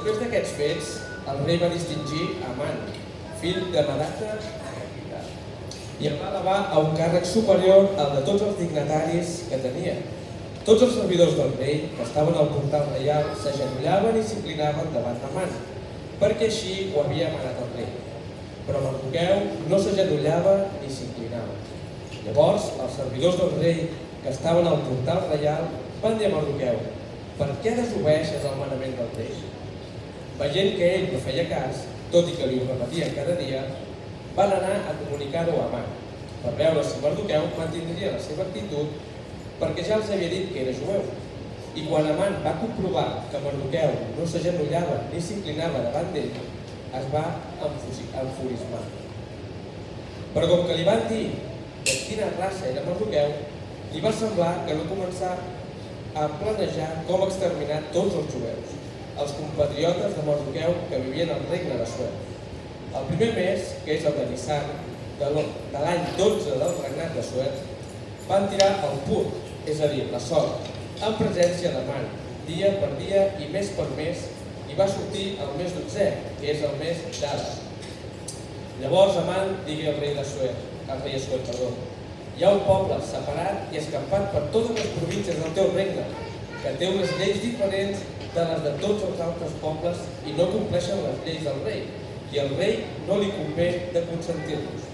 Després d'aquests fets, el rei va distingir Amant, fill de Madata i el va elevar a un càrrec superior al de tots els dignataris que tenia. Tots els servidors del rei que estaven al portal reial s'agenollaven i s'inclinaven davant d'Amant, perquè així ho havia manat el rei. Però Mardoqueu no s'agenollava ni s'inclinava. Llavors, els servidors del rei que estaven al portal reial van dir a Mardoqueu per què desobeixes el manament del rei? Veient que ell no feia cas, tot i que li ho repetien cada dia, van anar a comunicar-ho a Amant, per veure si Mardoqueu mantindria la seva actitud perquè ja els havia dit que era jueu. I quan Amant va comprovar que Mardoqueu no s'agenollava ni s'inclinava davant d'ell, es va enfurismar. Però com que li van dir de quina raça era Mardoqueu, li va semblar que no començar a planejar com exterminar tots els jueus, els compatriotes de Mardoqueu que vivien al regne de Suert. El primer mes, que és el de Nissan, de l'any 12 del regnat de Suert, van tirar el pur, és a dir, la sort, en presència de Man, dia per dia i mes per mes, i va sortir el mes 12, que és el mes d'Ada. Llavors Amant digui al rei de Suert, al rei de Suert, perdó, hi ha un poble separat i escampat per totes les províncies del teu regne, que té unes lleis diferents de les de tots els altres pobles i no compleixen les lleis del rei i al rei no li convé de consentir-los.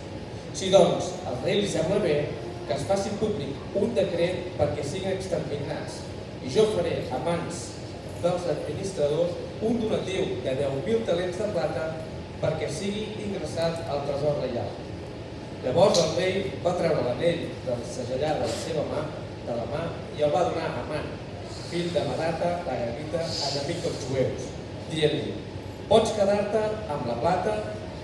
Si doncs al rei li sembla bé que es faci públic un decret perquè siguin exterminats i jo faré a mans dels administradors un donatiu de 10.000 talents de plata perquè sigui ingressat al tresor reial. Llavors el rei va treure l'anell del segellar de la seva mà, de la mà, i el va donar a Man, fill de Marata, la Gavita, enemic dels jueus, dient-li, Pots quedar-te amb la plata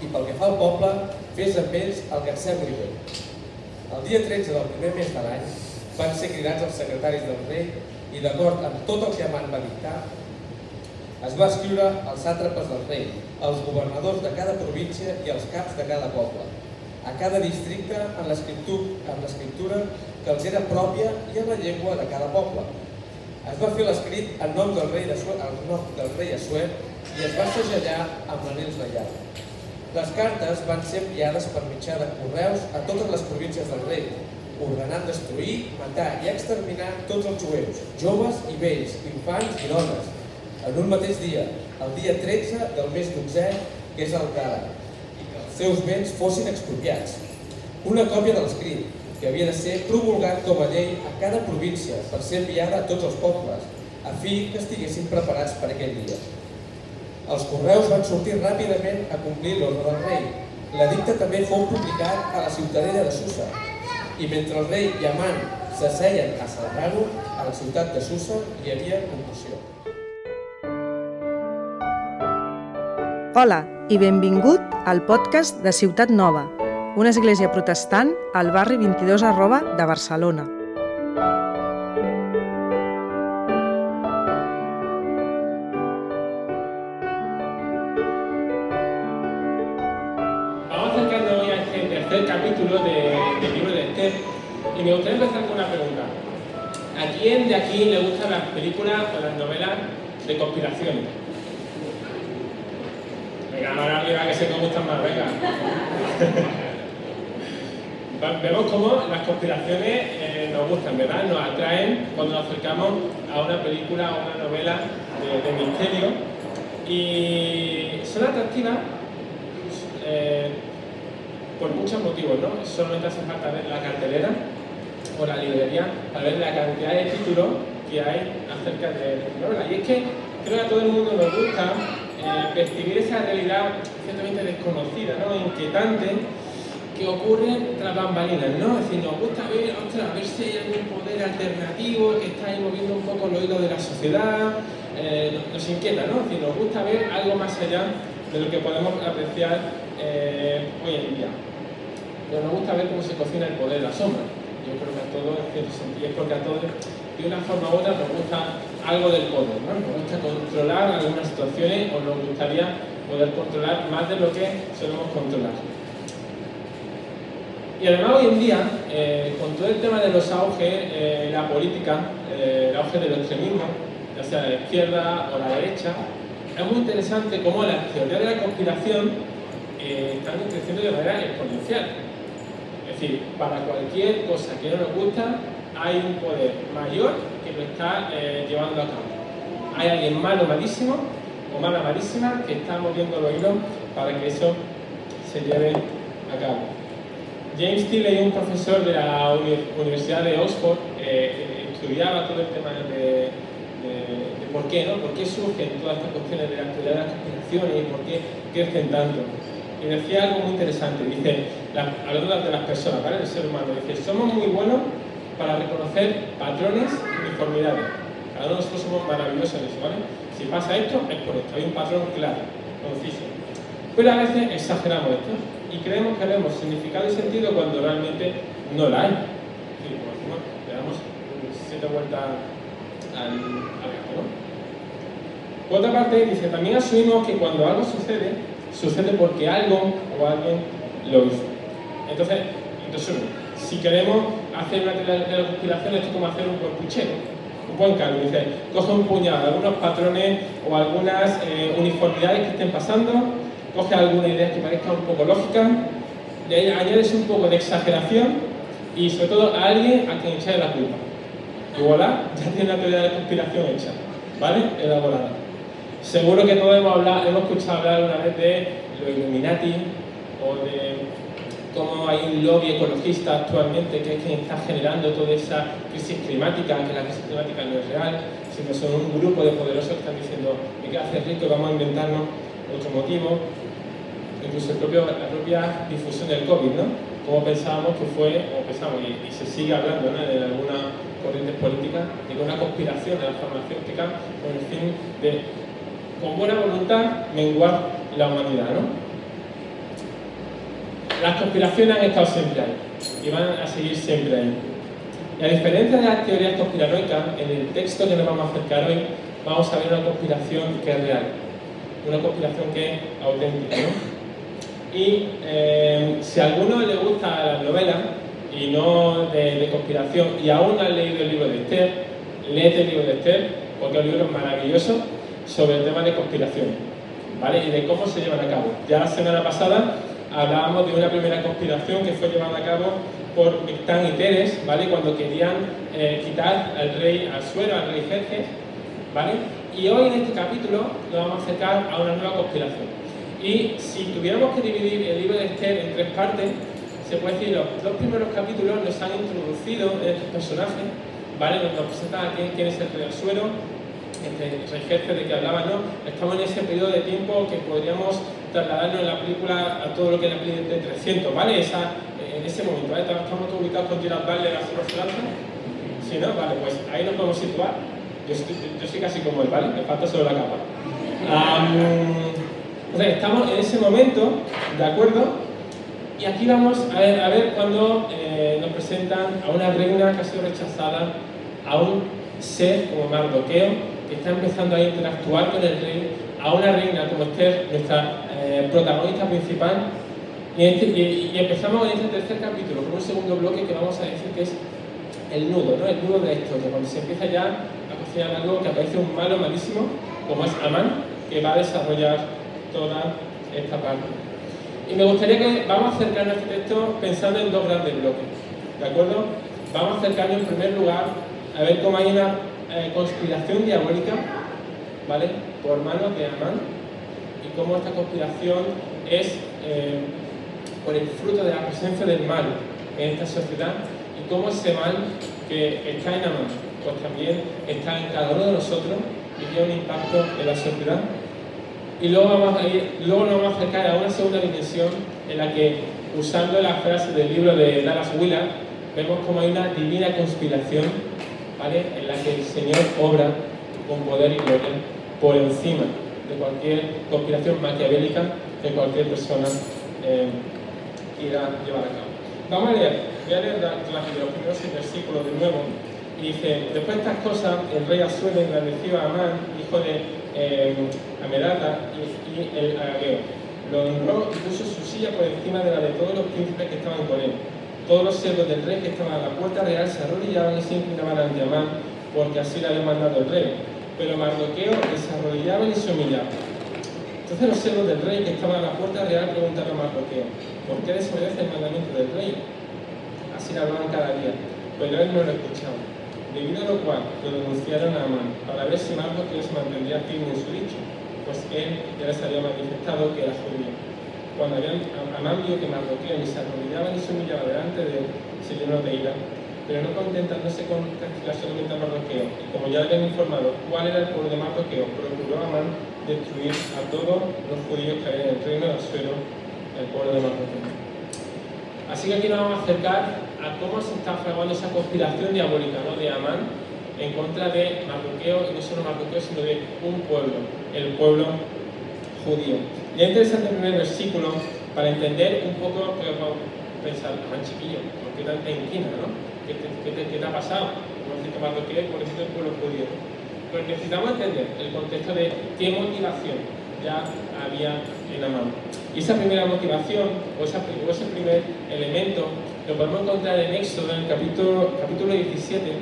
i pel que fa al poble, fes amb ells el que et sembli bé. El dia 13 del primer mes de l'any van ser cridats els secretaris del rei i d'acord amb tot el que Amant va dictar, es va escriure als sàtrapes del rei, els governadors de cada província i els caps de cada poble, a cada districte en l'escriptura que els era pròpia i en la llengua de cada poble. Es va fer l'escrit en nom del rei, de Suer, en nom del rei Assuer i es va segellar amb l'anells reial. Les cartes van ser enviades per mitjà de correus a totes les províncies del rei, ordenant destruir, matar i exterminar tots els jueus, joves i vells, infants i dones, en un mateix dia, el dia 13 del mes 12, que és el Gala, i que els seus béns fossin expropiats. Una còpia de l'escrit, que havia de ser promulgat com a llei a cada província per ser enviada a tots els pobles, a fi que estiguessin preparats per aquell dia. Els correus van sortir ràpidament a complir l'ordre del rei. L'edicte també fou publicat a la ciutadella de Susa. I mentre el rei i Amant s'asseien a celebrar-ho, a la ciutat de Susa hi havia confusió. Hola i benvingut al podcast de Ciutat Nova, una església protestant al barri 22 arroba de Barcelona. Y me gustaría empezar con una pregunta. ¿A quién de aquí le gustan las películas o las novelas de conspiraciones? Venga, ahora arriba que se nos gustan más, venga. Vemos cómo las conspiraciones eh, nos gustan, ¿verdad? Nos atraen cuando nos acercamos a una película o una novela de, misterio. Y son atractivas eh, por muchos motivos, ¿no? Solamente hace falta ver la cartelera o la librería para ver la cantidad de títulos que hay acerca de la novela. Y es que creo que a todo el mundo nos gusta eh, percibir esa realidad ciertamente desconocida, ¿no? inquietante, que ocurre tras bambalinas, ¿no? Es decir, nos gusta ver, ostras, a ver si hay algún poder alternativo que está ahí moviendo un poco los hilos de la sociedad, eh, nos, inquieta, ¿no? Es decir, nos gusta ver algo más allá de lo que podemos apreciar eh, hoy en día. Pero nos gusta ver cómo se cocina el poder, la sombra yo creo que a todos, en cierto sentido, es porque a todos, de una forma u otra, nos gusta algo del poder, ¿no? Nos gusta controlar algunas situaciones o nos gustaría poder controlar más de lo que solemos controlar. Y además hoy en día, eh, con todo el tema de los auges, eh, la política, eh, el auge del extremismo, ya sea la izquierda o la derecha, es muy interesante cómo las teorías de la conspiración eh, están creciendo de manera exponencial. Es decir, para cualquier cosa que no nos gusta, hay un poder mayor que lo está llevando a cabo. Hay alguien malo, malísimo, o mala, malísima, que está moviendo los hilos para que eso se lleve a cabo. James Tilley, un profesor de la Universidad de Oxford, eh, estudiaba todo el tema de, por qué, ¿no? ¿Por qué surgen todas estas cuestiones de la teoría de las conspiraciones y por qué crecen tanto? Y decía algo muy interesante, dice, hablando de las personas, ¿vale? El ser humano, dice, somos muy buenos para reconocer patrones y uniformidades. Cada uno de nosotros somos maravillosos en eso, ¿vale? Si pasa esto, es por esto, hay un patrón claro, conciso. Pero a veces exageramos esto y creemos que vemos significado y sentido cuando realmente no la hay. Sí, como decimos, le damos siete vueltas al, gato, ¿no? Por otra parte, dice, también asumimos que cuando algo sucede, sucede porque algo o alguien lo hizo. Entonces, entonces si queremos hacer una de la conspiración, esto es como hacer un buen puchero, un buen caldo. Dice, coge un puñado, algunos patrones o algunas eh, uniformidades que estén pasando, coge alguna idea que parezca un poco lógica, le añades un poco de exageración y sobre todo a alguien a quien echarle la culpa. Y voilà, ya tiene la teoría de la conspiración hecha, ¿vale? Elaborada. Seguro que todos hemos, hablado, hemos escuchado hablar alguna vez de los Illuminati o de cómo hay un lobby ecologista actualmente que es quien está generando toda esa crisis climática, que la crisis climática no es real, sino son un grupo de poderosos que están diciendo, me queda hacer rico, vamos a inventarnos otro motivo, incluso la propia difusión del COVID, ¿no? Como pensábamos que fue, o pensamos, y, se sigue hablando ¿no? en algunas corrientes políticas, de una conspiración de la farmacéutica con el fin de, con buena voluntad, menguar la humanidad, ¿no? Las conspiraciones han estado siempre ahí y van a seguir siempre ahí. Y diferencia de las teorías conspiranoicas, en el texto que nos vamos a acercar hoy, vamos a ver una conspiración que es real, una conspiración que es auténtica. Y eh, si a alguno le gusta la novela y no de, conspiración, y aún no leído el libro de Esther, léete el libro de Esther, porque es un libro maravilloso sobre el tema de conspiración, ¿vale? Y de cómo se llevan a cabo. Ya la semana pasada hablábamos de una primera conspiración que fue llevada a cabo por Victán y Teres, ¿vale? Cuando querían eh, quitar al rey Asuero, al rey Jerjes, ¿vale? Y hoy en este capítulo nos vamos a acercar a una nueva conspiración. Y si tuviéramos que dividir el libro de Esther en tres partes, se puede decir, los dos primeros capítulos nos han introducido en estos personajes, ¿vale? Nos, presentan quién, quién es el rey Asuero, este rey jefe de que hablaba, ¿no? Estamos en ese periodo de tiempo que podríamos trasladarnos en la película a todo lo que es la película de 300, ¿vale? Esa, en ese momento, ¿vale? Estamos todos ubicados con Gerard Butler a los Franza. ¿Sí, no? Vale, pues ahí nos podemos situar. Yo estoy, yo soy casi como él, ¿vale? Me falta solo la capa. Um, estamos en ese momento, ¿de acuerdo? Y aquí vamos a ver, a ver cuando eh, nos presentan a una reina que ha sido rechazada, a un ser como Mardoqueo, que está empezando a interactuar con el rey, a una reina como Esther, nuestra eh, protagonista principal. Este, y, empezamos en este tercer capítulo con un segundo bloque que vamos a decir que es el nudo, ¿no? el nudo de esto, que cuando se empieza ya a cocinar algo que aparece un malo malísimo, como es Amán, que va a desarrollar toda esta parte. Y me gustaría que vamos a acercarnos a este texto pensando en dos grandes bloques, ¿de acuerdo? Vamos a acercarnos en primer lugar a ver cómo hay una eh, conspiración diabólica, ¿vale? Por manos de Amán y cómo esta conspiración es eh, por el fruto de la presencia del mal en esta sociedad y cómo ese mal que está en Amán, pues también está en cada uno de nosotros y tiene un impacto en la sociedad. Y luego, vamos a ir, luego nos vamos a acercar a una segunda dimensión en la que, usando la frase del libro de Dallas Willard, vemos como hay una divina conspiración ¿vale? en la que el Señor obra con poder y gloria por encima de cualquier conspiración maquiavélica que cualquier persona eh, quiera llevar a cabo. Vamos a leer, voy a leer rápido los primeros versículos de nuevo. Y dice, después de estas cosas, el rey Asuero engrandeció a Amán, hijo de eh, y, el agageo. Lo honró y puso su silla por encima de la de todos los príncipes que estaban con él. Todos los siervos del rey que estaban a la puerta real se arrodillaban y se inclinaban ante Amán, porque así le había mandado el rey pero Mardoqueo desarrollaba y se humillaba. Entonces los servos del rey que estaban a la puerta real preguntaron a Mardoqueo, ¿por qué desobedece el mandamiento del rey? Así le hablaban cada día, pero él no lo escuchaba. Debido a lo cual lo denunciaron a Amán, para ver si Mardoqueo se mantendría firme en su dicho, pues él ya les había manifestado que era judío. Cuando Amán vio que Mardoqueo ni se arrodillaba ni se humillaba delante de él, se llenó de ira pero no contentándose con castigar solamente a Mardoqueo. Y como ya habían informado cuál era el pueblo de Mardoqueo, procuró Amán destruir a todos los judíos que había en el reino de Asuero, el pueblo de Mardoqueo. Así que aquí nos vamos a acercar a cómo se está fraguando esa conspiración diabólica ¿no? de Amán en contra de Mardoqueo, y no solo Mardoqueo, sino de un pueblo, el pueblo judío. Y es interesante el primer versículo para entender un poco, pensar, más chiquillo, ¿por qué tanta inquina, no? ¿Qué te, qué te, ha pasado? Pobrecito Mardoqueo, pobrecito el pueblo judío. Pues necesitamos entender el contexto de qué motivación ya había en Amán. Y esa primera motivación, o, esa, o ese primer elemento, lo podemos encontrar en Éxodo, en el capítulo, capítulo 17,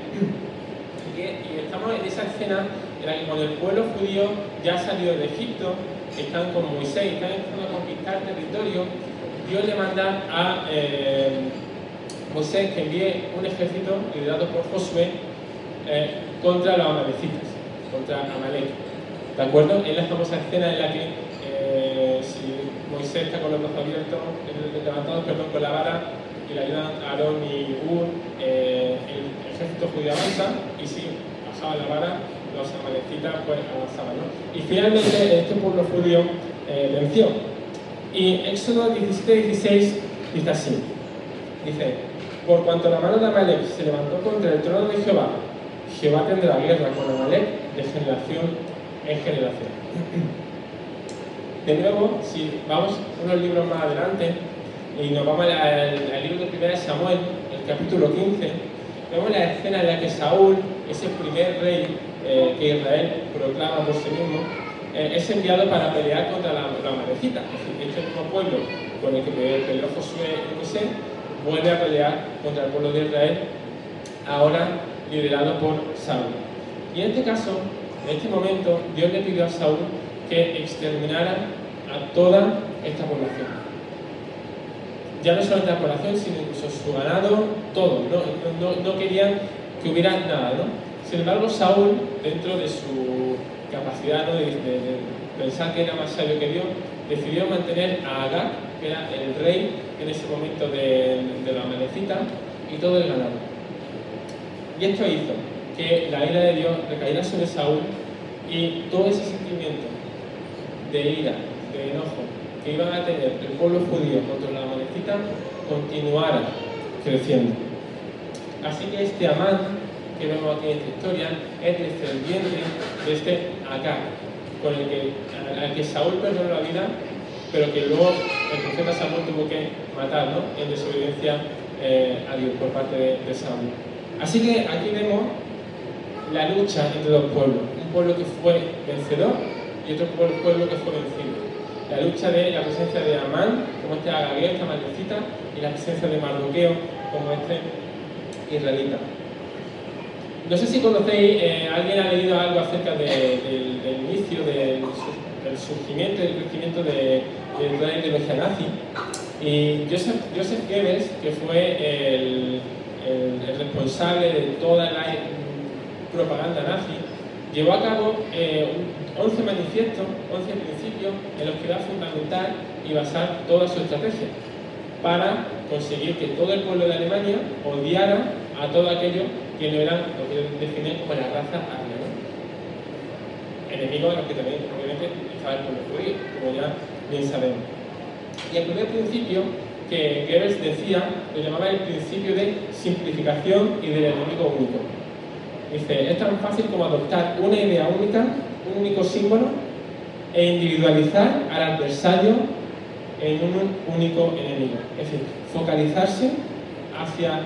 y, estamos en esa escena en la que cuando el pueblo judío ya ha salido de Egipto, están con Moisés, están empezando a conquistar territorio, Dios le manda a... Eh, José que envíe un ejército liderado por Josué eh, contra los amalecitas, contra Amalek. ¿De acuerdo? Es la famosa escena en la que está con los brazos abiertos, levantados perdón, con la vara y le ayudan a Aarón y Ur, eh, el ejército judío avanza y si bajaba la vara, los amalecitas pues avanzaban. ¿no? Y finalmente este pueblo judío venció. Y Éxodo 17-16 dice así, dice, por cuanto la mano de Amalek se levantó contra el trono de Jehová, Jehová tendrá guerra con Amalek de generación en generación. De nuevo, si vamos unos libros más adelante y nos vamos al, libro de 1 Samuel, el capítulo 15, vemos la escena en la que Saúl, ese primer rey eh, que Israel proclama por sí mismo, eh, es enviado para pelear contra la, la decir, este mismo pueblo con el que peleó Josué y José, vuelve a pelear contra el pueblo de Israel, ahora liderado por Saúl. Y en este caso, en este momento, Dios le pidió a Saúl que exterminara a toda esta población. Ya no solamente la población, sino incluso su ganado, todo. No, no, querían que hubiera nada. ¿no? Sin embargo, Saúl, dentro de su capacidad de, pensar que era más sabio que Dios, decidió mantener a Agag, que era el rey en ese momento de, la amanecita, y todo el ganado. Y esto hizo que la ira de Dios recayera sobre Saúl y todo ese sentimiento de ira, de enojo que iban a tener el pueblo judío contra la amanecita continuara creciendo. Así que este Amán que vemos aquí en esta historia es descendiente de este acá, con el que, al que Saúl perdonó la vida pero que luego el profeta Samuel tuvo que matar ¿no? en desobediencia eh, a Dios por parte de, Samuel. Así que aquí vemos la lucha entre dos pueblos, un pueblo que fue vencedor y otro pueblo que fue vencido. La lucha de la presencia de Amán, como este Agageo, esta maldecita, y la presencia de Mardoqueo, como este israelita. No sé si conocéis, eh, alguien ha leído algo acerca del inicio del el surgimiento y el crecimiento de, de la ideología nazi. Y Joseph, Joseph Goebbels, que fue el, el, responsable de toda la propaganda nazi, llevó a cabo eh, 11 manifiestos, 11 principios en los que iba a fundamentar y basar toda su estrategia para conseguir que todo el pueblo de Alemania odiara a todo aquello que no eran lo que definían como la raza aria. Enemigos de los que también, obviamente, estaba el pueblo judío, como ya bien sabemos. Y el primer principio que Goebbels decía lo llamaba el principio de simplificación y del enemigo único. Dice, es tan fácil como adoptar una idea única, un único símbolo, e individualizar al adversario en un único enemigo. Es decir, focalizarse hacia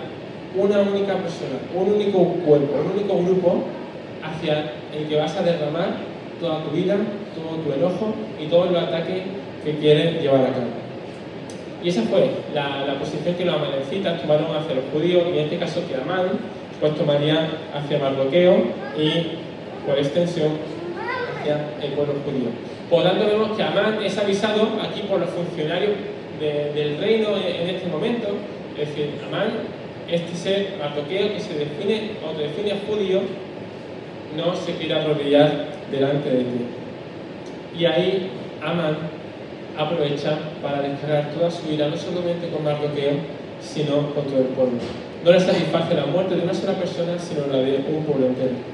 una única persona, un único cuerpo, un único grupo hacia el que vas a derramar toda tu vida, todo tu enojo y todos los ataques que quieres llevar a cabo. Y esa fue la, posición que los amalecitas tomaron hacia los judíos, y en este caso que Amán pues tomaría hacia Mardoqueo y por extensión, hacia el pueblo judío. Por tanto, vemos que Amán es avisado aquí por los funcionarios del reino en, este momento, es decir, Amán, este ser mardoqueo que se define, o define judío, no se quiere arrodillar delante de ti. Y ahí Amán aprovecha para descargar toda su ira, no solamente con Mardoqueo, sino con todo el pueblo. No le satisface la muerte de una sola persona, sino la de un pueblo entero.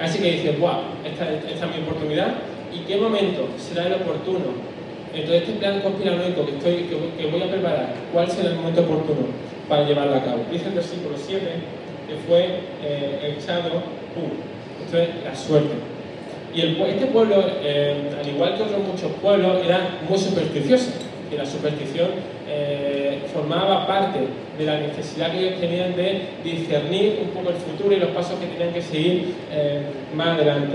Así que dice, wow, esta, esta es mi oportunidad, ¿y qué momento será el oportuno? Entonces este plan conspiranoico que, estoy, que, voy a preparar, ¿cuál será el momento oportuno para llevarlo a cabo? Dice el versículo 7 que fue eh, echado, ¡pum! Esto es la suerte. Y este pueblo, eh, al igual que otros muchos pueblos, era muy supersticioso. Y la superstición eh, formaba parte de la necesidad que ellos tenían de discernir un poco el futuro y los pasos que tenían que seguir eh, más adelante.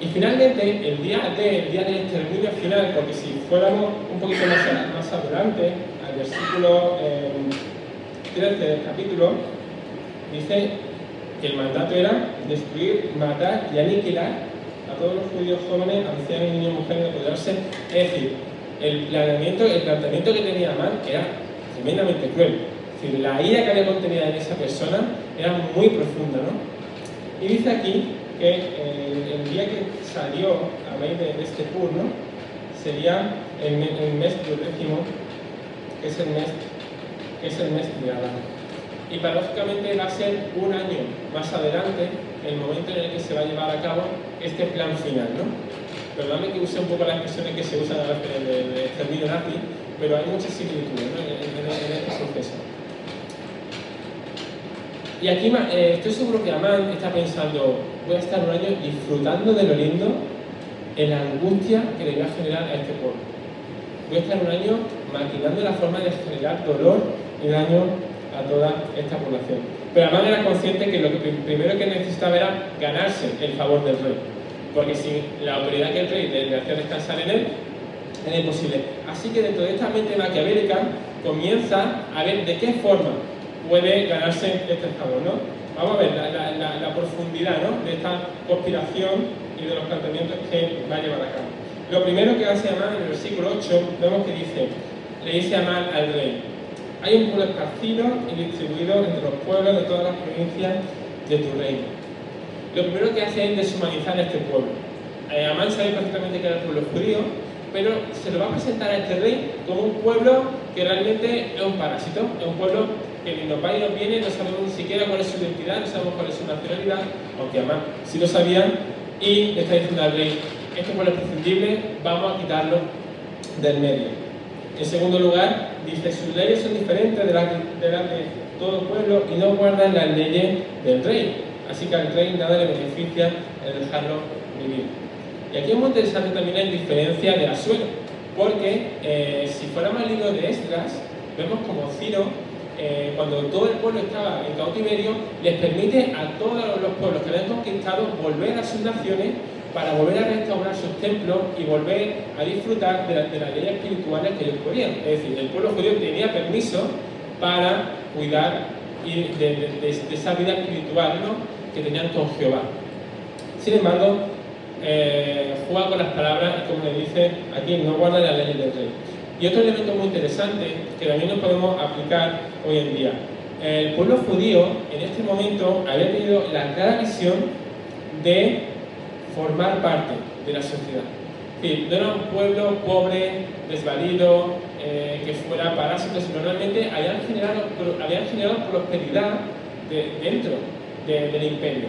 Y finalmente, el día, de, el día del exterminio final, porque si fuéramos un poquito más, más adelante, al versículo 13 del capítulo, dice que el mandato era destruir, matar y aniquilar a todos los judíos jóvenes, ancianos, niños, mujeres, de apoderarse. Es decir, el planteamiento, el planteamiento que tenía Amán era tremendamente cruel. Decir, la ira que había contenida en esa persona era muy profunda, ¿no? Y dice aquí que eh, el, día que salió a raíz de, este pur, ¿no? Sería el, el mes décimo, que es el mes, que es el mes de Adán. Y paradójicamente va a ser un año más adelante el momento en el que se va a llevar a cabo este plan final, ¿no? Perdóname que use un poco las expresiones que se usan a veces de, exterminio nazi, pero hay muchas similitudes ¿no? Y aquí eh, estoy seguro que Amán está pensando, voy a estar un año disfrutando de lo lindo en la angustia que le voy a generar a este pueblo. Voy a estar un año maquinando la forma de generar dolor y daño a toda esta población. Pero Amán era consciente que lo que primero que necesitaba era ganarse el favor del rey. Porque sin la autoridad que el rey de hacer descansar en él, era imposible. Así que dentro de esta mente maquiavélica comienza a ver de qué forma puede ganarse este favor, ¿no? Vamos a ver la, profundidad de esta conspiración y de los planteamientos que va a llevar a cabo. Lo primero que hace Amán en el versículo 8, vemos que dice, le dice Amán al rey, hay un pueblo esparcido y distribuido entre los pueblos de todas las provincias de tu reino. Lo primero que hace es deshumanizar a este pueblo. Eh, Amán sabe perfectamente que era el pueblo judío, pero se lo va a presentar a este rey como un pueblo que realmente es un parásito, es un pueblo que ni nos va ni nos viene, no sabemos ni siquiera cuál es su identidad, no sabemos cuál es su nacionalidad, aunque Amán sí lo sabían, y le está diciendo al rey, este pueblo es prescindible, vamos a quitarlo del medio. En segundo lugar, dice, sus leyes son diferentes de las de, todo pueblo y no guardan las leyes del rey. Así que al rey nada le beneficia el dejarlo vivir. Y aquí es muy interesante también la diferencia de Asuero, porque eh, si fuéramos al libro de Esdras, vemos como Ciro, eh, cuando todo el pueblo estaba en cautiverio, les permite a todos los pueblos que habían conquistado volver a sus naciones para volver a restaurar sus templos y volver a disfrutar de, las leyes espirituales que ellos podían. Es decir, el pueblo judío tenía permiso para cuidar de, esa vida espiritual que tenían con Jehová. Sin embargo, eh, juega con las palabras y como le dice aquí, no guarda las leyes del rey. Y otro elemento muy interesante que también nos podemos aplicar hoy en día. El pueblo judío en este momento había tenido la clara visión de formar parte de la sociedad. no era un pueblo pobre, desvalido, eh, que fuera parásito, sino realmente habían generado, habían generado prosperidad dentro del imperio.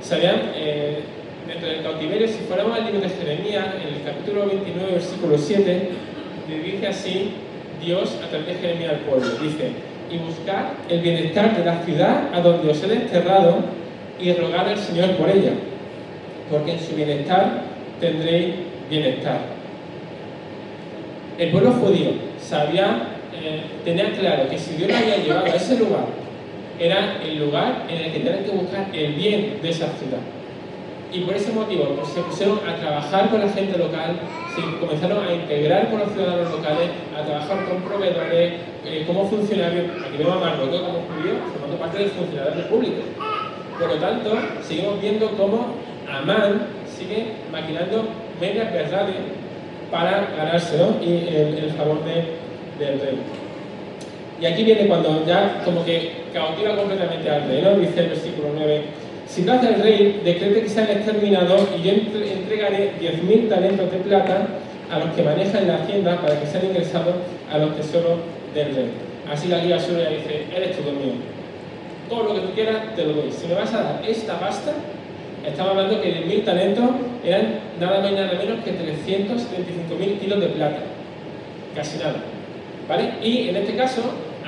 Sabían, eh, dentro del cautiverio, si fuéramos al libro de Jeremías, en el capítulo 29, versículo 7, le dice así Dios a través de Jeremías al pueblo. Dice, y buscar el bienestar de la ciudad a donde os he desterrado y rogar al Señor por ella porque en su bienestar tendréis bienestar. El pueblo judío sabía, eh, tenía claro que si Dios lo había llevado a ese lugar, era el lugar en el que tenían que buscar el bien de esa ciudad. Y por ese motivo pues, se pusieron a trabajar con la gente local, se comenzaron a integrar con los ciudadanos locales, a trabajar con proveedores, eh, como funcionarios, aquí vemos a Marruecos como judío, formando parte del funcionario público Por lo tanto, seguimos viendo cómo Amán sigue maquinando medias verdades para ganárselo y el, favor del rey. Y aquí viene cuando ya como que cautiva completamente al rey, ¿no? Dice el versículo 9, si hace el rey, decrete que sean exterminados y yo entregaré 10.000 talentos de plata a los que manejan la hacienda para que sean ingresados a los tesoros del rey. Así la guía suya dice, eres todo mío. Todo lo que tú quieras te lo doy. Si me vas a dar esta pasta, estamos hablando que 10.000 talentos eran nada más y nada menos que 375.000 kilos de plata. Casi nada. ¿Vale? Y en este caso,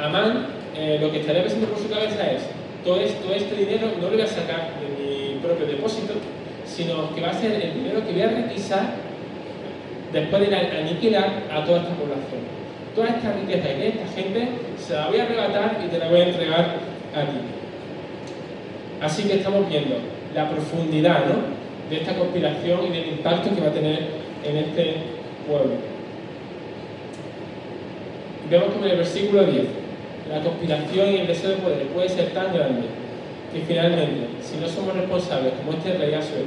Amán eh, lo que estaría pensando por su cabeza es, todo, este dinero no lo voy a sacar de mi propio depósito, sino que va a ser el dinero que voy a requisar después de aniquilar a toda esta población. Toda esta riqueza y esta gente se la voy a arrebatar y te la voy a entregar a ti. Así que estamos viendo la profundidad de esta conspiración y del impacto que va a tener en este pueblo. Vemos como en el versículo 10, la conspiración y el deseo de poder puede ser tan grande que finalmente, si no somos responsables como este rey Asuero,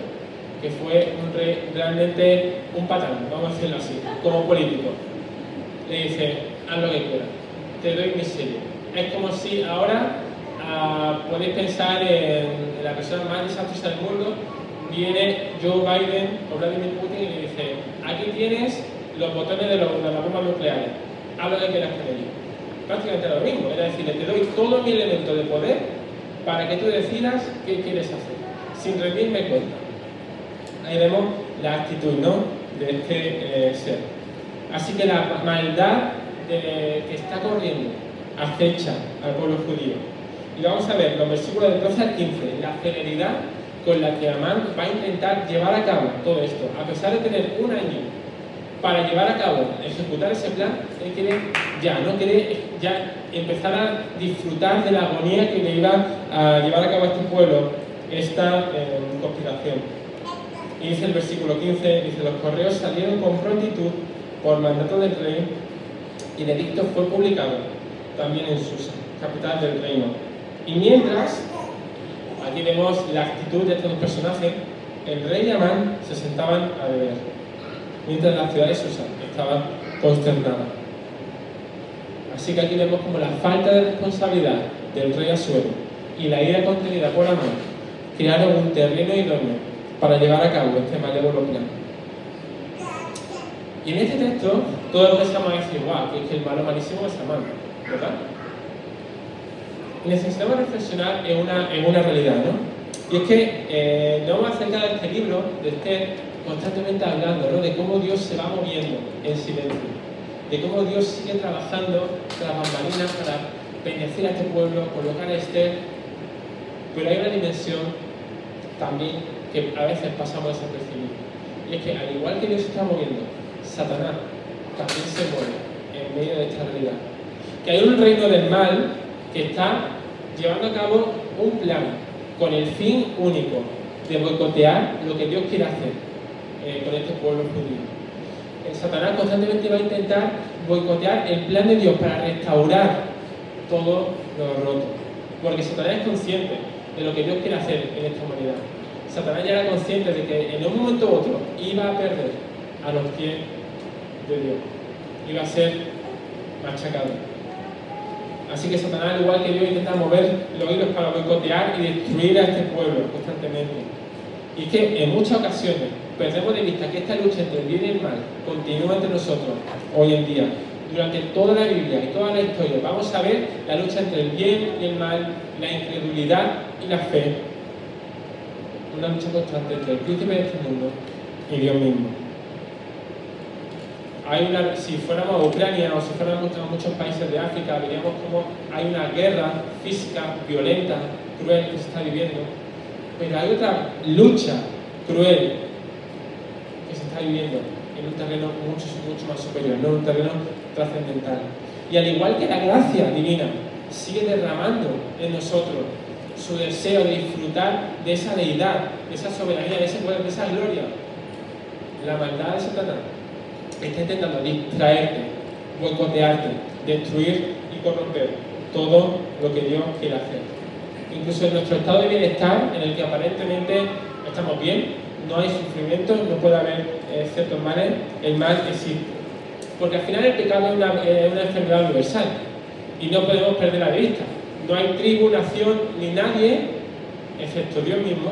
que fue un rey realmente un patán, vamos a decirlo así, como político, le dice, haz lo que quieras, te doy miseria. Es como si ahora uh, podéis pensar en, la persona más desastrosa del mundo, viene Joe Biden o Vladimir Putin y le dice, aquí tienes los botones de, los, de las bombas nucleares, haz lo que quieras con ellos. Prácticamente lo mismo, es decir, te doy todo mi elemento de poder para que tú decidas qué quieres hacer, sin rendirme cuenta. Ahí vemos la actitud ¿no? de este eh, ser. Así que la maldad que está corriendo acecha al pueblo judío. Y vamos a ver los versículos del 12 al 15, la celeridad con la que Amán va a intentar llevar a cabo todo esto, a pesar de tener un año para llevar a cabo, ejecutar ese plan, él quiere ya, no quiere ya empezar a disfrutar de la agonía que le iba a llevar a cabo a este pueblo esta eh, conspiración. Y dice el versículo 15, dice, los correos salieron con prontitud por mandato del rey y el edicto fue publicado también en Susa, capital del reino. Y mientras, aquí vemos la actitud de estos dos personajes, el rey y Amán se sentaban a beber, mientras la ciudad de Susa estaba consternada. Así que aquí vemos como la falta de responsabilidad del rey Asuero y la ira contenida por Amán crearon un terreno idóneo para llevar a cabo este malévolo plan. Y en este texto, todos empezamos a decir, guau, que, que el malo malísimo es Amán, ¿verdad? Necesitamos reflexionar en una, en una realidad, ¿no? Y es que eh, nos hemos acercado a este libro de Esther constantemente hablando ¿no? de cómo Dios se va moviendo en silencio, de cómo Dios sigue trabajando tras bambalinas para bendecir a este pueblo, colocar a Esther, pero hay una dimensión también que a veces pasamos desapercibidos. Y es que al igual que Dios está moviendo, Satanás también se mueve en medio de esta realidad. Que hay un reino del mal que está llevando a cabo un plan con el fin único de boicotear lo que Dios quiere hacer eh, con este pueblo judío. Satanás constantemente va a intentar boicotear el plan de Dios para restaurar todo lo roto. Porque Satanás es consciente de lo que Dios quiere hacer en esta humanidad. Satanás ya era consciente de que en un momento u otro iba a perder a los pies de Dios. Iba a ser machacado. Así que Satanás, al igual que Dios, intenta mover los hilos para boicotear y destruir a este pueblo constantemente. Y es que en muchas ocasiones perdemos de vista que esta lucha entre el bien y el mal continúa entre nosotros hoy en día. Durante toda la Biblia y toda la historia vamos a ver la lucha entre el bien y el mal, la incredulidad y la fe, una lucha constante entre el príncipe de este mundo y Dios mismo. Hay una, si fuéramos a Ucrania o si fuéramos a muchos países de África, veríamos como hay una guerra física, violenta, cruel que se está viviendo, pero hay otra lucha cruel que se está viviendo en un terreno mucho, mucho más superior, no en un terreno trascendental. Y al igual que la gracia divina sigue derramando en nosotros su deseo de disfrutar de esa deidad, de esa soberanía, de ese poder, de esa gloria. La maldad de Satanás está intentando distraerte, boicotearte, destruir y corromper todo lo que Dios quiere hacer. incluso en nuestro estado de bienestar, en el que aparentemente estamos bien, no hay sufrimiento, no puede haber eh, ciertos males, el mal existe. Porque al final el pecado es una, eh, una enfermedad universal y no podemos perderla de vista. No hay tribu, nación ni nadie, excepto Dios mismo,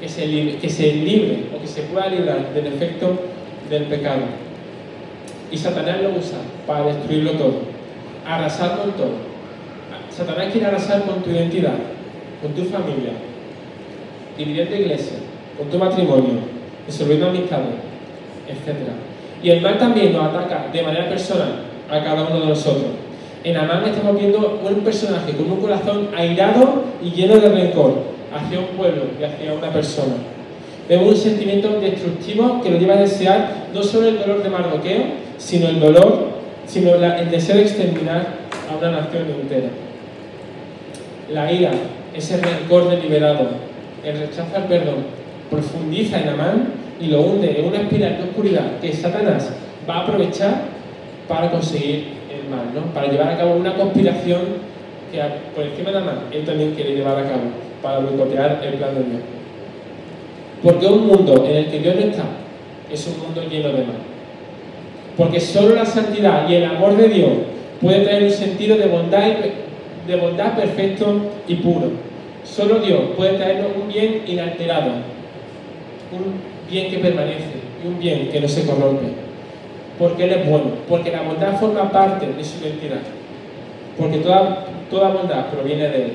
que se, libre, que se libre o que se pueda librar del efecto del pecado. Y Satanás lo usa para destruirlo todo, arrasar con todo. Satanás quiere arrasar con tu identidad, con tu familia, dividir tu iglesia, con tu matrimonio, disolviendo amistades, etc. Y el mal también nos ataca de manera personal a cada uno de nosotros. En Amán estamos viendo un personaje con un corazón airado y lleno de rencor hacia un pueblo y hacia una persona. Vemos un sentimiento destructivo que lo lleva a desear no solo el dolor de Mardoqueo, sino el dolor, sino el deseo de exterminar a una nación entera. La ira, ese rencor deliberado, el rechazo al perdón, profundiza en Amán y lo hunde en una espiral de oscuridad que Satanás va a aprovechar para conseguir el mal, ¿no? para llevar a cabo una conspiración que por encima de Amán él también quiere llevar a cabo para boicotear el plan de Dios. Porque un mundo en el que Dios no está es un mundo lleno de mal. Porque solo la santidad y el amor de Dios puede traer un sentido de bondad, de bondad perfecto y puro. Solo Dios puede traernos un bien inalterado, un bien que permanece y un bien que no se corrompe. Porque Él es bueno, porque la bondad forma parte de su identidad, porque toda, toda bondad proviene de Él.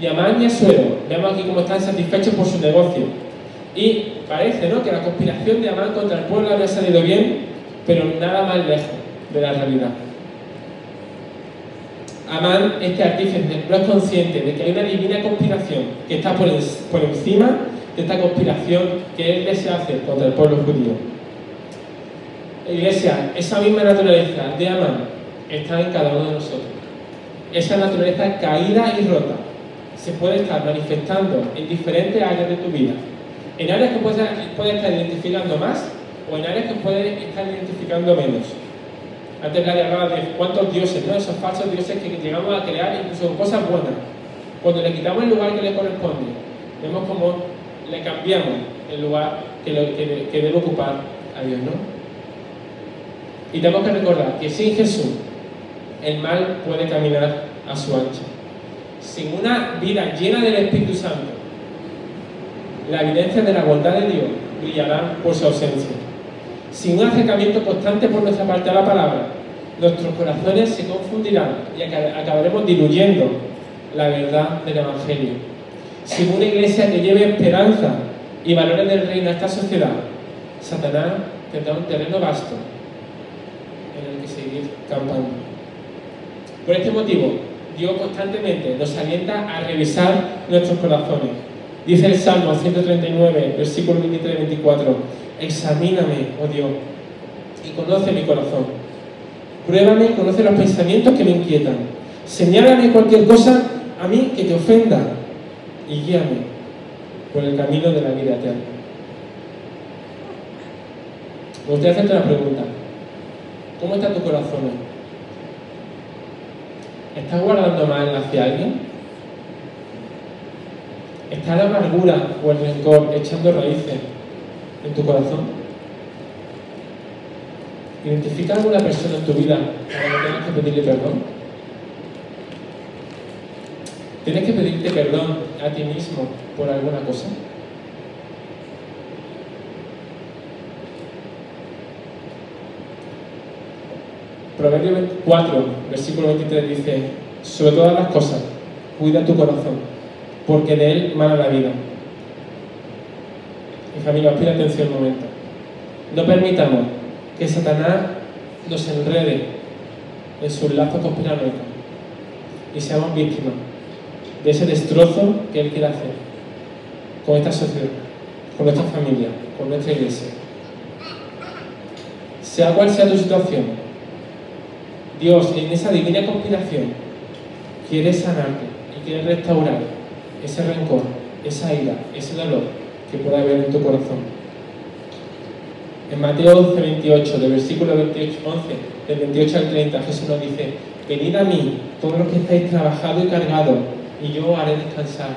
Y Amán y Asuero, vemos aquí cómo están satisfechos por su negocio. Y parece ¿no? que la conspiración de Amán contra el pueblo había salido bien, pero nada más lejos de la realidad. Amán, este artífice, no es consciente de que hay una divina conspiración que está por, por encima de esta conspiración que él desea hacer contra el pueblo judío. Iglesia, esa misma naturaleza de Amán está en cada uno de nosotros. Esa naturaleza caída y rota se puede estar manifestando en diferentes áreas de tu vida. En áreas que puedes, estar identificando más o en áreas que puedes estar identificando menos. Antes Gary hablaba de cuántos dioses, ¿no? esos falsos dioses que llegamos a crear incluso cosas buenas. Cuando le quitamos el lugar que le corresponde, vemos como le cambiamos el lugar que, debe ocupar a Dios, ¿no? Y tenemos que recordar que sin Jesús el mal puede caminar a su ancha. Sin una vida llena del Espíritu Santo, la evidencia de la bondad de Dios brillará por su ausencia. Sin un acercamiento constante por nuestra parte a la palabra, nuestros corazones se confundirán y acabaremos diluyendo la verdad del Evangelio sin una iglesia que lleve esperanza y valores del reino a esta sociedad, Satanás tendrá un terreno vasto en el que seguir campando. Por este motivo, Dios constantemente nos alienta a revisar nuestros corazones. Dice el Salmo 139, versículo 23-24, examíname, oh Dios, y conoce mi corazón. Pruébame y conoce los pensamientos que me inquietan. Señálame cualquier cosa a mí que te ofenda y guíame por el camino de la vida eterna. Me gustaría hacerte una pregunta. ¿Cómo está tu corazón ¿Estás guardando mal hacia alguien? ¿Está la amargura o el rencor echando raíces en tu corazón? ¿Identifica alguna persona en tu vida para que tengas que pedirle perdón? ¿Tienes que pedirte perdón a ti mismo por alguna cosa? Proverbio 4, versículo 23 dice, sobre todas las cosas, cuida tu corazón, porque de él mana la vida. Familia, os pido atención un momento. No permitamos que Satanás nos enrede en sus lazos conspiranoicos y seamos víctimas de ese destrozo que Él quiere hacer con esta sociedad, con nuestra familia, con nuestra iglesia. Sea cual sea tu situación, Dios en esa divina conspiración quiere sanarte y quiere restaurar ese rencor, esa ira, ese dolor que pueda haber en tu corazón. En Mateo 12, 28, del versículo 28, 11, del 28 al 30, Jesús nos dice, venid a mí, todos los que estáis trabajados y cargados, y yo haré descansar.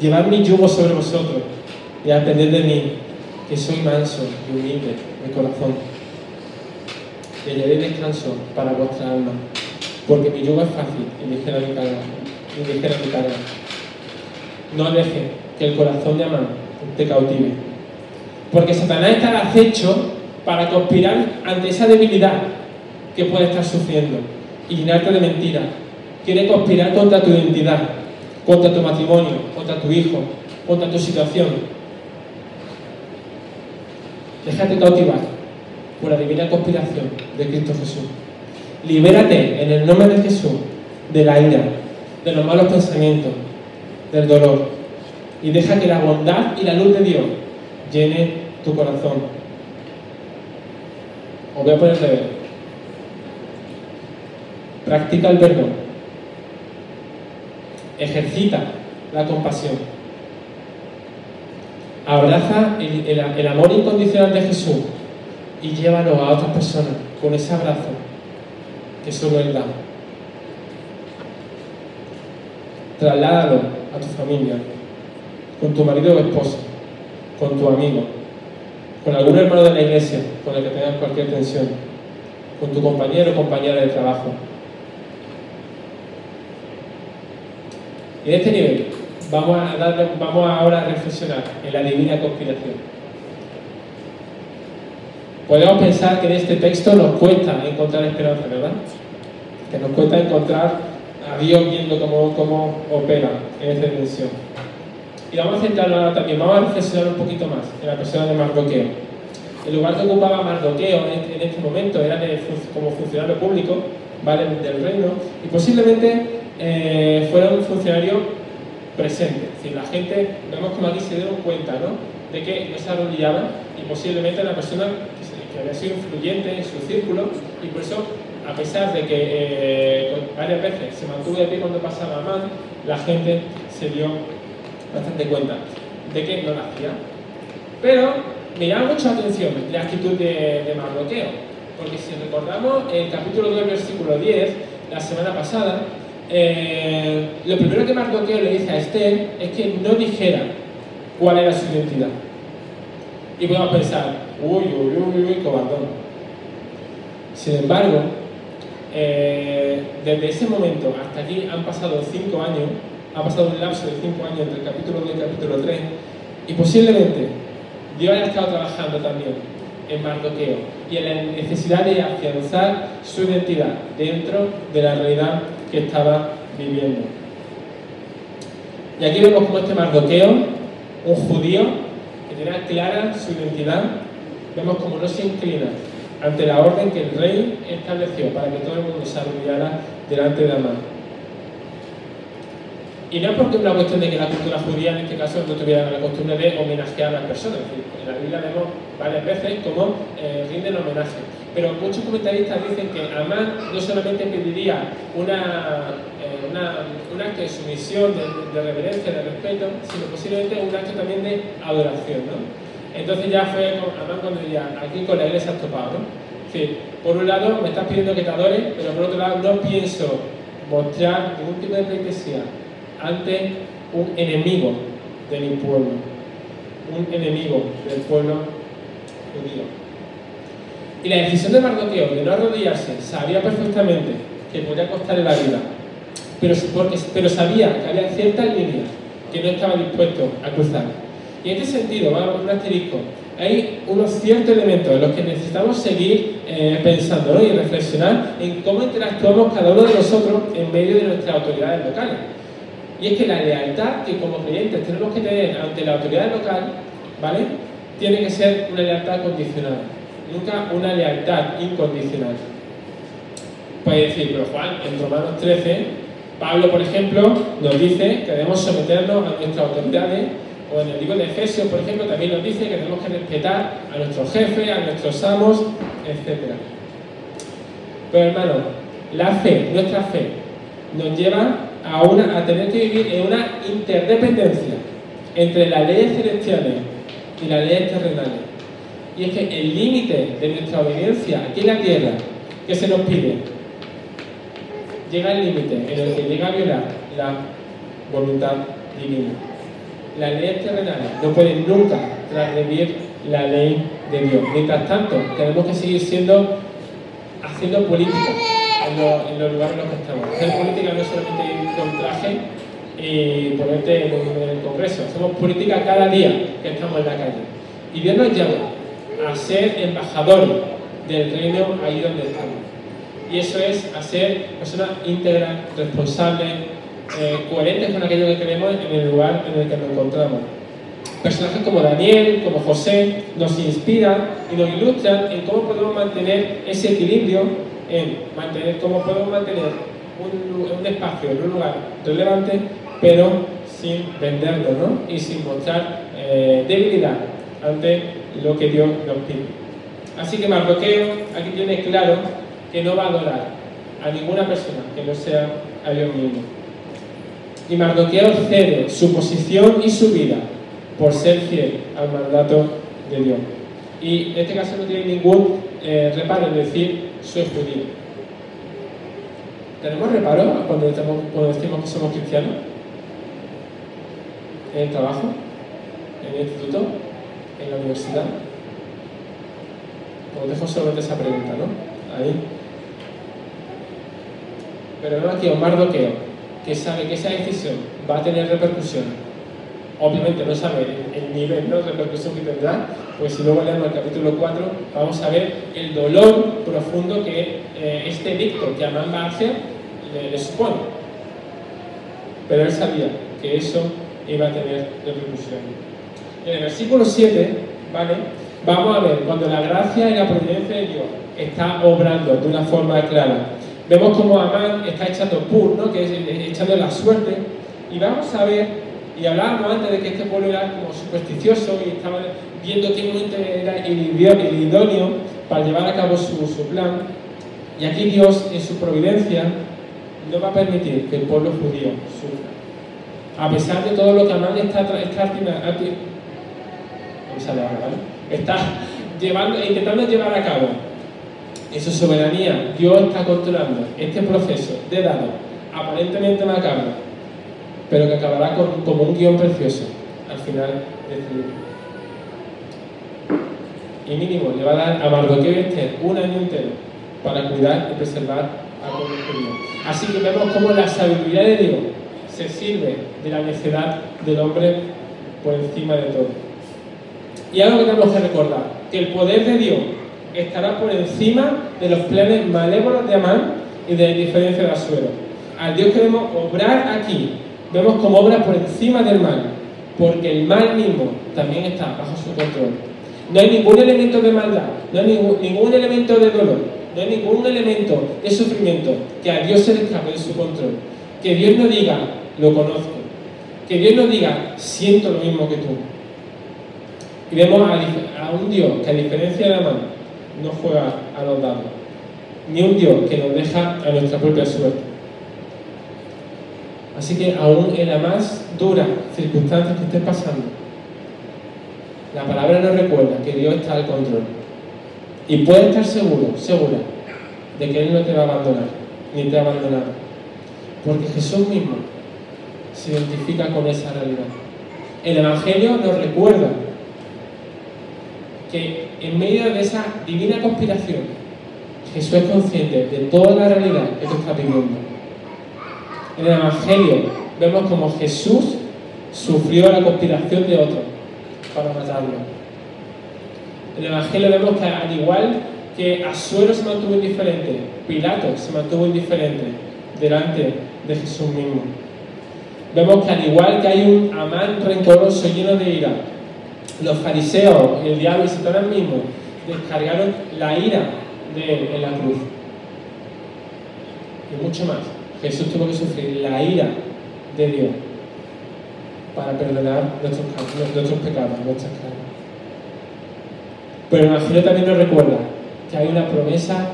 Llevad mi yugo sobre vosotros y aprended de mí, que soy manso y humilde de corazón. Y hallaré descanso para vuestra alma, porque mi yugo es fácil y ligera mi carga. Y ligera mi carga. No deje que el corazón de Amán te cautive. Porque Satanás está al acecho para conspirar ante esa debilidad que puede estar sufriendo y llenarte de mentiras. Quiere conspirar contra tu identidad, contra tu matrimonio, contra tu hijo, contra tu situación. Déjate cautivar por la divina conspiración de Cristo Jesús. Libérate en el nombre de Jesús de la ira, de los malos pensamientos, del dolor. Y deja que la bondad y la luz de Dios llene tu corazón. Os voy a poner de ver. Practica el perdón. Ejercita la compasión. Abraza el, amor incondicional de Jesús y llévalo a otras personas con ese abrazo que solo Él da. Trasládalo a tu familia, con tu marido o esposa, con tu amigo, con algún hermano de la iglesia con el que tengas cualquier tensión, con tu compañero o compañera de trabajo. En este nivel vamos a darle, vamos ahora a reflexionar en la divina conspiración. Podemos pensar que en este texto nos cuesta encontrar esperanza, ¿verdad? Que nos cuesta encontrar a Dios viendo cómo, cómo opera en esta dimensión. Y vamos a centrarnos ahora también, vamos a reflexionar un poquito más en la persona de Mardoqueo. El lugar que ocupaba Mardoqueo en este, en momento era como funcionario público ¿vale? del reino y posiblemente eh, fuera un funcionario presente. Es decir, la gente, vemos como aquí se dieron cuenta ¿no? de que no se arrodillaban y posiblemente una persona que, que había sido influyente en su círculo y por eso, a pesar de que eh, varias veces se mantuvo de pie cuando pasaba mal, la gente se dio bastante cuenta de que no la hacía. Pero me llama mucho la atención la actitud de, de porque si recordamos el capítulo 2, versículo 10, la semana pasada, eh, lo primero que Mardoqueo le dice a Esther es que no dijera cuál era su identidad. Y podemos pensar, uy, uy, uy, uy, cobardón. Sin embargo, eh, desde ese momento hasta aquí han pasado cinco años, ha pasado un lapso de cinco años entre el capítulo 2 y el capítulo 3, y posiblemente Dios haya estado trabajando también en Mardoqueo y en la necesidad de afianzar su identidad dentro de la realidad que estaba viviendo. Y aquí vemos como este Mardoqueo, un judío que tenía clara su identidad, vemos como no se inclina ante la orden que el rey estableció para que todo el mundo se arrodillara delante de Amán. Y no es porque una cuestión de que la cultura judía en este caso no tuviera la costumbre de homenajear a las personas. Es en la Biblia vemos varias veces cómo eh, rinden homenaje. Pero muchos comentaristas dicen que Amán no solamente pediría una, eh, una- un acto de sumisión, de, de reverencia, de respeto, sino posiblemente un acto también de adoración. ¿no? Entonces ya fue Amán cuando diría, aquí con la iglesia has topado. ¿no? Decir, por un lado me estás pidiendo que te adore, pero por otro lado no pienso mostrar ningún tipo de pleitesía ante un enemigo de mi pueblo, un enemigo del pueblo judío. Y la decisión de Mardoqueo de no arrodillarse sabía perfectamente que podía costarle la vida, pero, sabía que había ciertas líneas que no estaba dispuesto a cruzar. Y en este sentido, un asterisco, hay unos ciertos elementos en los que necesitamos seguir eh, pensando ¿no? y reflexionar en cómo interactuamos cada uno de nosotros en medio de nuestras autoridades locales. Y es que la lealtad que como creyentes tenemos que tener ante la autoridad local, ¿vale? Tiene que ser una lealtad condicionada, nunca una lealtad incondicional. Puede decir, pero Juan, en Romanos 13, Pablo, por ejemplo, nos dice que debemos someternos a nuestras autoridades, o en el libro de Efesios, por ejemplo, también nos dice que tenemos que respetar a nuestros jefes, a nuestros amos, etc. Pero hermano, la fe, nuestra fe, nos lleva a, una, a tener que vivir en una interdependencia entre las leyes celestiales y las leyes terrenales. Y es que el límite de nuestra obediencia aquí en la tierra que se nos pide llega al límite en el que llega a violar la voluntad divina. Las leyes terrenales no pueden nunca transgredir la ley de Dios. Mientras tanto, tenemos que seguir siendo, haciendo política en, los, lugares en los que estamos. Hacer política no solamente ir con traje y ponerte en el Congreso. Hacemos política cada día que estamos en la calle. Y Dios nos llama a ser embajadores del reino ahí donde estamos. Y eso es a ser personas íntegras, responsables, eh, coherentes con aquello que queremos en el lugar en el que nos encontramos. Personajes como Daniel, como José, nos inspiran y nos ilustran en cómo podemos mantener ese equilibrio, en mantener cómo podemos mantener un, un espacio en un lugar relevante, pero sin venderlo ¿no? y sin mostrar eh, debilidad ante lo que Dios nos pide. Así que Mardoqueo aquí tiene claro que no va a adorar a ninguna persona que no sea a Dios mismo. Y Mardoqueo cede su posición y su vida por ser fiel al mandato de Dios. Y en este caso no tiene ningún eh, reparo en decir soy judío. ¿Tenemos reparo cuando, cuando decimos que somos cristianos? ¿En el trabajo? ¿En el instituto? ¿En la universidad? Os dejo solamente esa pregunta, ¿no? Ahí. Pero no aquí a Mardoqueo, que sabe que esa decisión va a tener repercusión. Obviamente no sabe el nivel ¿no? de repercusión que tendrá, pues si luego leemos el capítulo 4 vamos a ver el dolor profundo que eh, este edicto que Amán va a hacer le, le supone. Pero él sabía que eso iba a tener repercusión. En el versículo 7, ¿vale? Vamos a ver cuando la gracia y la providencia de Dios está obrando de una forma clara. Vemos como Amán está echando pur, ¿no? que es echando la suerte, y vamos a ver, y hablábamos antes de que este pueblo era como supersticioso y estaba viendo momento era el idóneo para llevar a cabo su, plan, y aquí Dios en su providencia no va a permitir que el pueblo judío sufra. A pesar de todo lo que Amán está, está artima- arti- no me Está intentando llevar a cabo en su soberanía, Dios está controlando este proceso de dado aparentemente macabro, pero que acabará como un guion precioso al final de este libro. Y mínimo le va a dar a Mardoqueo y Esther un año entero para cuidar y preservar al pueblo. Así que vemos cómo la sabiduría de Dios se sirve de la necedad del hombre por encima de todo. Y algo que tenemos que recordar, que el poder de Dios estará por encima de los planes malévolos de Amán y de la indiferencia de Asuero. Al Dios que vemos obrar aquí, vemos como obra por encima del mal, porque el mal mismo también está bajo su control. No hay ningún elemento de maldad, no hay ningún, ningún elemento de dolor, no hay ningún elemento de sufrimiento que a Dios se le escape de su control. Que Dios no diga, lo conozco. Que Dios no diga, siento lo mismo que tú. Y vemos a, un Dios que a diferencia de Amán no juega a los dados, ni un Dios que nos deja a nuestra propia suerte. Así que aún en la más dura circunstancia que estés pasando, la palabra nos recuerda que Dios está al control. Y puedes estar seguro, segura, de que Él no te va a abandonar, ni te ha abandonado. Porque Jesús mismo se identifica con esa realidad. El Evangelio nos recuerda que en medio de esa divina conspiración, Jesús es consciente de toda la realidad que tú estás viviendo. En el Evangelio vemos como Jesús sufrió la conspiración de otros para matarlo. En el Evangelio vemos que al igual que Asuero se mantuvo indiferente, Pilato se mantuvo indiferente delante de Jesús mismo. Vemos que al igual que hay un Amán rencoroso lleno de ira, los fariseos, el diablo y Satanás mismo descargaron la ira de él en la cruz. Y mucho más. Jesús tuvo que sufrir la ira de Dios para perdonar nuestros pecados, nuestras cargas. Pero el Evangelio también nos recuerda que hay una promesa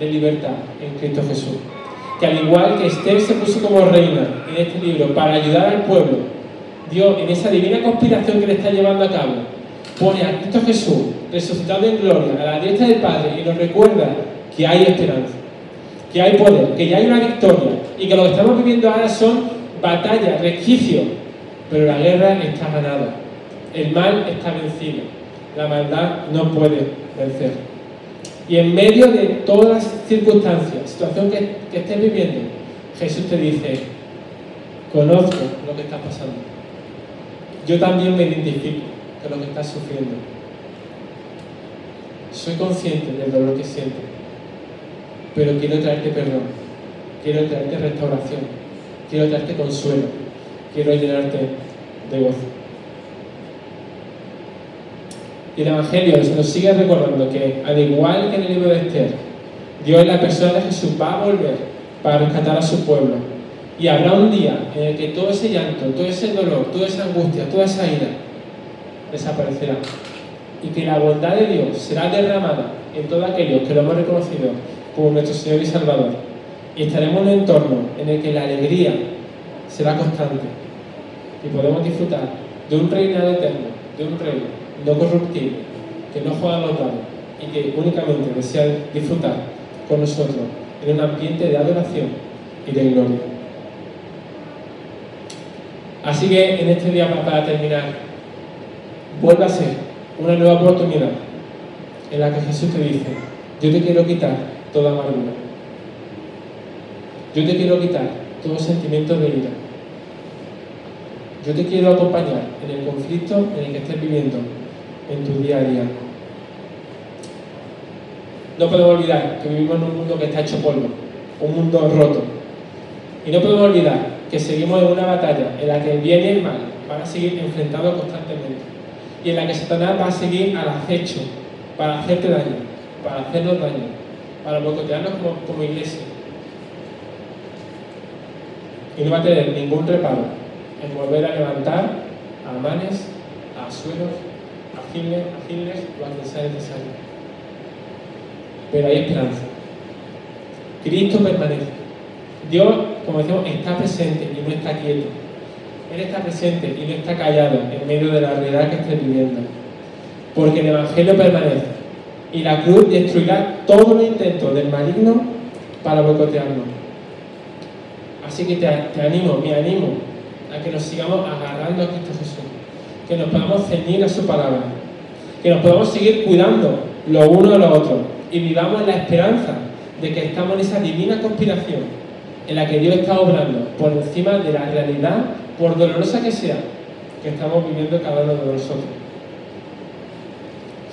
de libertad en Cristo Jesús. Que al igual que Esther se puso como reina en este libro para ayudar al pueblo, Dios en esa divina conspiración que le está llevando a cabo, pone a Cristo Jesús resucitado en gloria a la diestra del Padre y nos recuerda que hay esperanza, que hay poder, que ya hay una victoria y que lo que estamos viviendo ahora son batalla, resquicio, pero la guerra está ganada. El mal está vencido. La maldad no puede vencer. Y en medio de todas las circunstancias, situación que, que estés viviendo, Jesús te dice, conozco lo que está pasando. Yo también me identifico con lo que estás sufriendo. Soy consciente del dolor que siento, pero quiero traerte perdón, quiero traerte restauración, quiero traerte consuelo, quiero llenarte de gozo. Y el Evangelio nos sigue recordando que, al igual que en el libro de Esther, Dios en la persona de Jesús va a volver para rescatar a su pueblo. Y habrá un día en el que todo ese llanto, todo ese dolor, toda esa angustia, toda esa ira desaparecerá. Y que la bondad de Dios será derramada en todos aquellos que lo hemos reconocido como nuestro Señor y Salvador. Y estaremos en un entorno en el que la alegría será constante. Y podemos disfrutar de un reinado eterno, de un reino no corruptible, que no juega los dados y que únicamente desea disfrutar con nosotros en un ambiente de adoración y de gloria. Así que en este día, para terminar, vuelve a ser una nueva oportunidad en la que Jesús te dice, yo te quiero quitar toda amargura. Yo te quiero quitar todo sentimiento de ira. Yo te quiero acompañar en el conflicto en el que estés viviendo en tu día a día. No podemos olvidar que vivimos en un mundo que está hecho polvo, un mundo roto. Y no podemos olvidar que seguimos en una batalla en la que el bien y el mal van a seguir enfrentados constantemente. Y en la que Satanás va a seguir al acecho para hacerte daño, para hacernos daño, para boicotearnos como, como iglesia. Y no va a tener ningún reparo en volver a levantar a manes, a suelos Hitler, a Hitler o a sea necesario. Pero hay esperanza. Cristo permanece. Dios, como decimos, está presente y no está quieto. Él está presente y no está callado en medio de la realidad que esté viviendo. Porque el Evangelio permanece. Y la cruz destruirá todos los intentos del maligno para boicotearnos. Así que te, te animo, me animo a que nos sigamos agarrando a Cristo Jesús. Que nos podamos ceñir a su palabra que nos podamos seguir cuidando lo uno de lo otro y vivamos en la esperanza de que estamos en esa divina conspiración en la que Dios está obrando por encima de la realidad, por dolorosa que sea, que estamos viviendo cada uno de nosotros.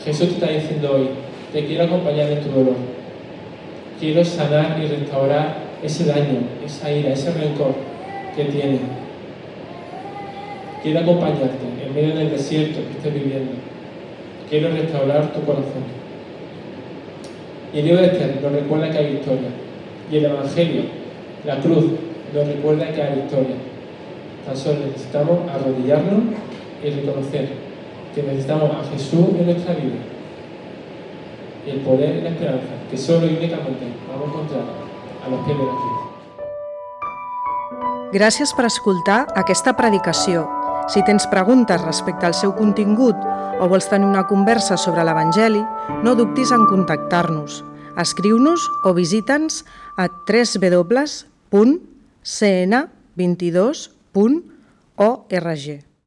Jesús te está diciendo hoy, te quiero acompañar en tu dolor. Quiero sanar y restaurar ese daño, esa ira, ese rencor que tienes. Quiero acompañarte en medio del desierto que estés viviendo quiero restaurar tu corazón. Y el libro de Esther nos recuerda que hay victoria. Y el Evangelio, la cruz, nos recuerda que hay victoria. Tan solo necesitamos arrodillarnos y reconocer que necesitamos a Jesús en nuestra vida. Y el poder y la esperanza que solo y únicamente vamos a encontrar a los pies de la cruz. Gràcies per escoltar aquesta predicació. Si tens preguntes respecte al seu contingut o vols tenir una conversa sobre l'Evangeli, no dubtis en contactar-nos. Escriu-nos o visita'ns a www.cn22.org.